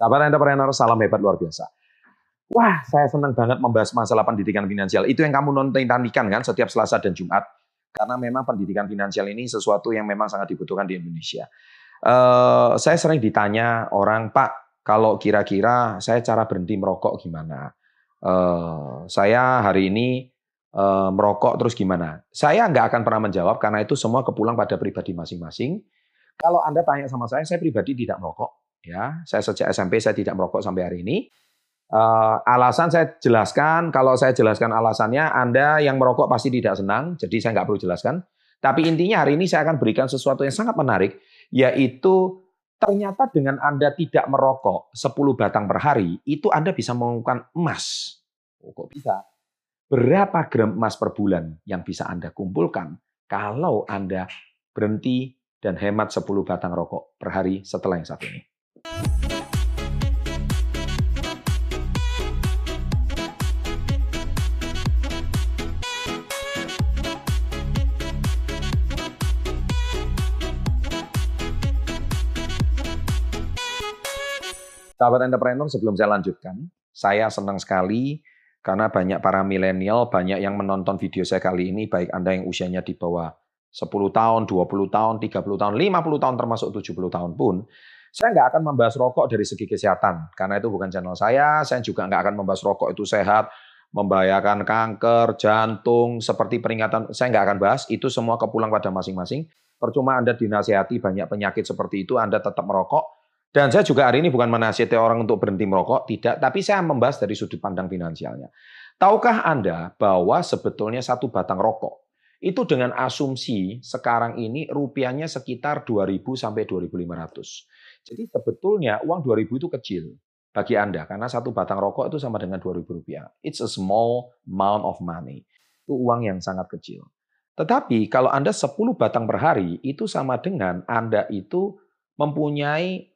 Sahabat entrepreneur, salam hebat luar biasa. Wah, saya senang banget membahas masalah pendidikan finansial. Itu yang kamu nonton nantikan kan setiap Selasa dan Jumat. Karena memang pendidikan finansial ini sesuatu yang memang sangat dibutuhkan di Indonesia. Uh, saya sering ditanya orang, Pak, kalau kira-kira saya cara berhenti merokok gimana? Uh, saya hari ini uh, merokok terus gimana? Saya nggak akan pernah menjawab karena itu semua kepulang pada pribadi masing-masing. Kalau Anda tanya sama saya, saya pribadi tidak merokok. Ya, saya sejak SMP saya tidak merokok sampai hari ini. Uh, alasan saya jelaskan, kalau saya jelaskan alasannya, Anda yang merokok pasti tidak senang, jadi saya nggak perlu jelaskan. Tapi intinya hari ini saya akan berikan sesuatu yang sangat menarik, yaitu ternyata dengan Anda tidak merokok 10 batang per hari, itu Anda bisa mengumpulkan emas. Oh, kok bisa? Berapa gram emas per bulan yang bisa Anda kumpulkan kalau Anda berhenti dan hemat 10 batang rokok per hari setelah yang satu ini? Sahabat entrepreneur, sebelum saya lanjutkan, saya senang sekali karena banyak para milenial, banyak yang menonton video saya kali ini, baik Anda yang usianya di bawah 10 tahun, 20 tahun, 30 tahun, 50 tahun, termasuk 70 tahun pun, saya nggak akan membahas rokok dari segi kesehatan, karena itu bukan channel saya. Saya juga nggak akan membahas rokok itu sehat, membahayakan kanker, jantung, seperti peringatan. Saya nggak akan bahas, itu semua kepulang pada masing-masing. Percuma Anda dinasihati banyak penyakit seperti itu, Anda tetap merokok. Dan saya juga hari ini bukan menasihati orang untuk berhenti merokok, tidak. Tapi saya membahas dari sudut pandang finansialnya. Tahukah Anda bahwa sebetulnya satu batang rokok itu dengan asumsi sekarang ini rupiahnya sekitar 2000 sampai 2500. Jadi sebetulnya uang 2000 itu kecil bagi Anda karena satu batang rokok itu sama dengan 2000 rupiah. It's a small amount of money. Itu uang yang sangat kecil. Tetapi kalau Anda 10 batang per hari itu sama dengan Anda itu mempunyai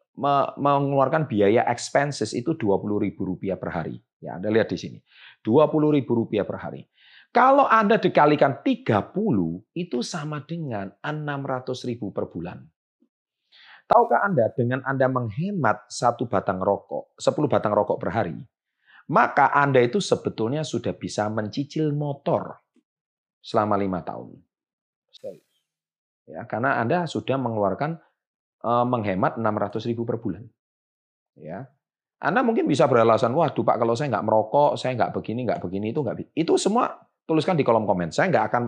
mengeluarkan biaya expenses itu 20.000 rupiah per hari. Ya, Anda lihat di sini. 20.000 rupiah per hari. Kalau Anda dikalikan 30, itu sama dengan 600.000 per bulan. Tahukah Anda dengan Anda menghemat satu batang rokok, 10 batang rokok per hari, maka Anda itu sebetulnya sudah bisa mencicil motor selama lima tahun. Ya, karena Anda sudah mengeluarkan menghemat 600 ribu per bulan. Ya, Anda mungkin bisa beralasan, wah, Pak, kalau saya nggak merokok, saya nggak begini, nggak begini, itu nggak. Itu semua tuliskan di kolom komen. Saya nggak akan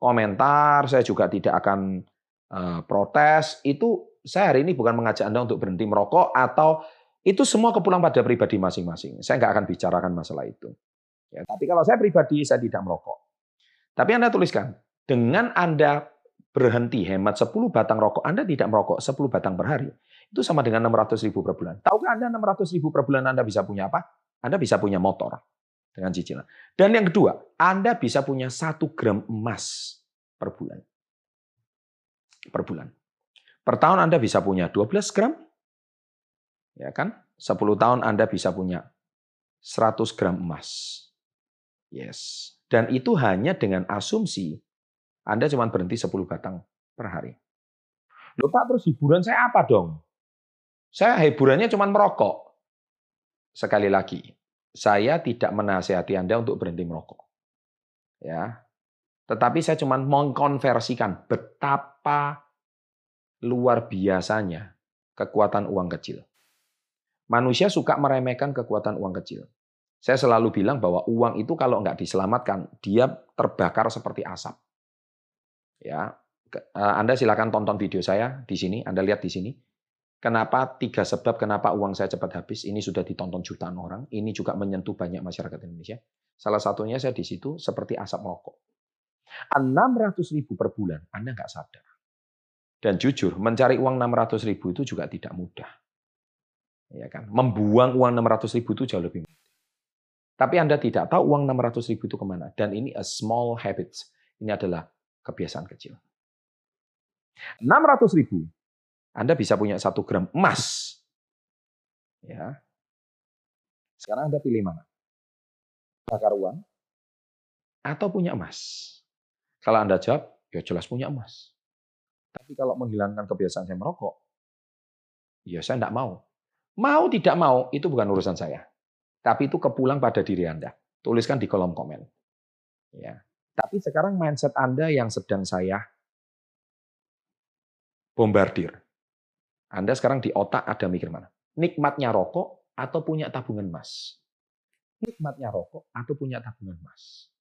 komentar, saya juga tidak akan uh, protes. Itu saya hari ini bukan mengajak Anda untuk berhenti merokok atau itu semua kepulang pada pribadi masing-masing. Saya nggak akan bicarakan masalah itu. Ya, tapi kalau saya pribadi, saya tidak merokok. Tapi Anda tuliskan, dengan Anda berhenti hemat 10 batang rokok, Anda tidak merokok 10 batang per hari. Itu sama dengan 600 ribu per bulan. Tahukah Anda 600 ribu per bulan Anda bisa punya apa? Anda bisa punya motor dengan cicilan. Dan yang kedua, Anda bisa punya satu gram emas per bulan. Per bulan. Per tahun Anda bisa punya 12 gram. Ya kan? 10 tahun Anda bisa punya 100 gram emas. Yes. Dan itu hanya dengan asumsi Anda cuma berhenti 10 batang per hari. Loh Pak, terus hiburan saya apa dong? Saya hiburannya cuma merokok. Sekali lagi, saya tidak menasehati Anda untuk berhenti merokok. Ya. Tetapi saya cuma mengkonversikan betapa luar biasanya kekuatan uang kecil. Manusia suka meremehkan kekuatan uang kecil. Saya selalu bilang bahwa uang itu kalau nggak diselamatkan, dia terbakar seperti asap. Ya, eh, Anda silakan tonton video saya di sini. Anda lihat di sini. Kenapa tiga sebab kenapa uang saya cepat habis? Ini sudah ditonton jutaan orang. Ini juga menyentuh banyak masyarakat Indonesia. Salah satunya saya di situ seperti asap rokok. 600 ribu per bulan, Anda nggak sadar. Dan jujur, mencari uang 600 ribu itu juga tidak mudah. Ya kan? Membuang uang 600 ribu itu jauh lebih mudah. Tapi Anda tidak tahu uang 600 ribu itu ke mana. Dan ini a small habits. Ini adalah kebiasaan kecil. 600 ribu, Anda bisa punya satu gram emas. Ya. Sekarang Anda pilih mana? Bakar uang atau punya emas? Kalau Anda jawab, ya jelas punya emas. Tapi kalau menghilangkan kebiasaan saya merokok, ya saya tidak mau. Mau tidak mau, itu bukan urusan saya. Tapi itu kepulang pada diri Anda. Tuliskan di kolom komen. Ya. Tapi sekarang mindset Anda yang sedang saya bombardir. Anda sekarang di otak ada mikir mana? Nikmatnya rokok atau punya tabungan emas? Nikmatnya rokok atau punya tabungan emas?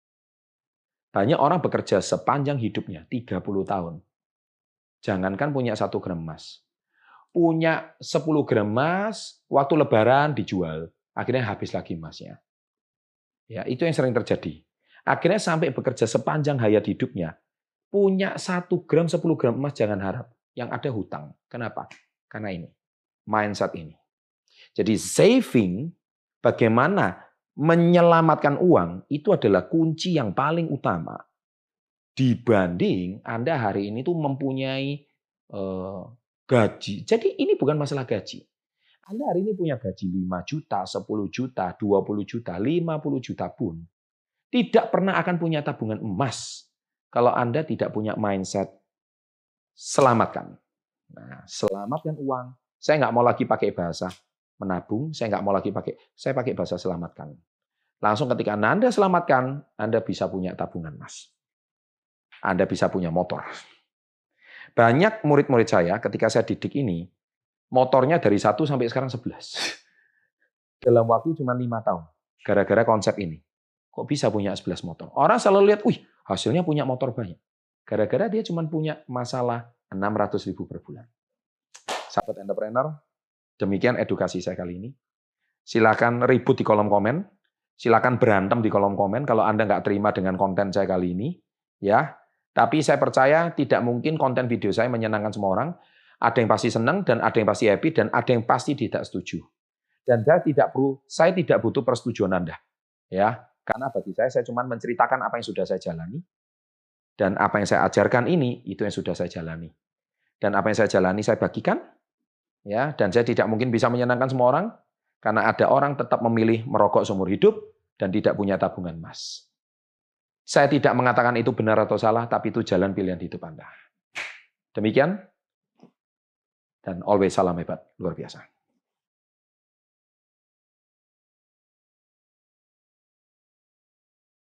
Banyak orang bekerja sepanjang hidupnya, 30 tahun. Jangankan punya satu gram emas. Punya 10 gram emas, waktu lebaran dijual. Akhirnya habis lagi emasnya. Ya, itu yang sering terjadi. Akhirnya sampai bekerja sepanjang hayat hidupnya, punya satu gram, 10 gram emas jangan harap. Yang ada hutang. Kenapa? Karena ini, mindset ini. Jadi saving, bagaimana menyelamatkan uang, itu adalah kunci yang paling utama. Dibanding Anda hari ini tuh mempunyai eh, gaji. Jadi ini bukan masalah gaji. Anda hari ini punya gaji 5 juta, 10 juta, 20 juta, 50 juta pun. Tidak pernah akan punya tabungan emas kalau Anda tidak punya mindset selamatkan. Nah, selamatkan uang. Saya nggak mau lagi pakai bahasa menabung, saya nggak mau lagi pakai, saya pakai bahasa selamatkan. Langsung ketika Anda selamatkan, Anda bisa punya tabungan emas. Anda bisa punya motor. Banyak murid-murid saya ketika saya didik ini, motornya dari satu sampai sekarang sebelas. Dalam waktu cuma lima tahun. Gara-gara konsep ini. Kok bisa punya sebelas motor? Orang selalu lihat, wih hasilnya punya motor banyak. Gara-gara dia cuma punya masalah 600 ribu per bulan. Sahabat entrepreneur, demikian edukasi saya kali ini. Silakan ribut di kolom komen, silakan berantem di kolom komen kalau Anda nggak terima dengan konten saya kali ini, ya. Tapi saya percaya tidak mungkin konten video saya menyenangkan semua orang. Ada yang pasti senang dan ada yang pasti happy dan ada yang pasti tidak setuju. Dan saya tidak perlu, saya tidak butuh persetujuan Anda, ya. Karena bagi saya, saya cuma menceritakan apa yang sudah saya jalani, dan apa yang saya ajarkan ini, itu yang sudah saya jalani. Dan apa yang saya jalani, saya bagikan. ya Dan saya tidak mungkin bisa menyenangkan semua orang, karena ada orang tetap memilih merokok seumur hidup dan tidak punya tabungan emas. Saya tidak mengatakan itu benar atau salah, tapi itu jalan pilihan hidup Anda. Demikian, dan always salam hebat, luar biasa.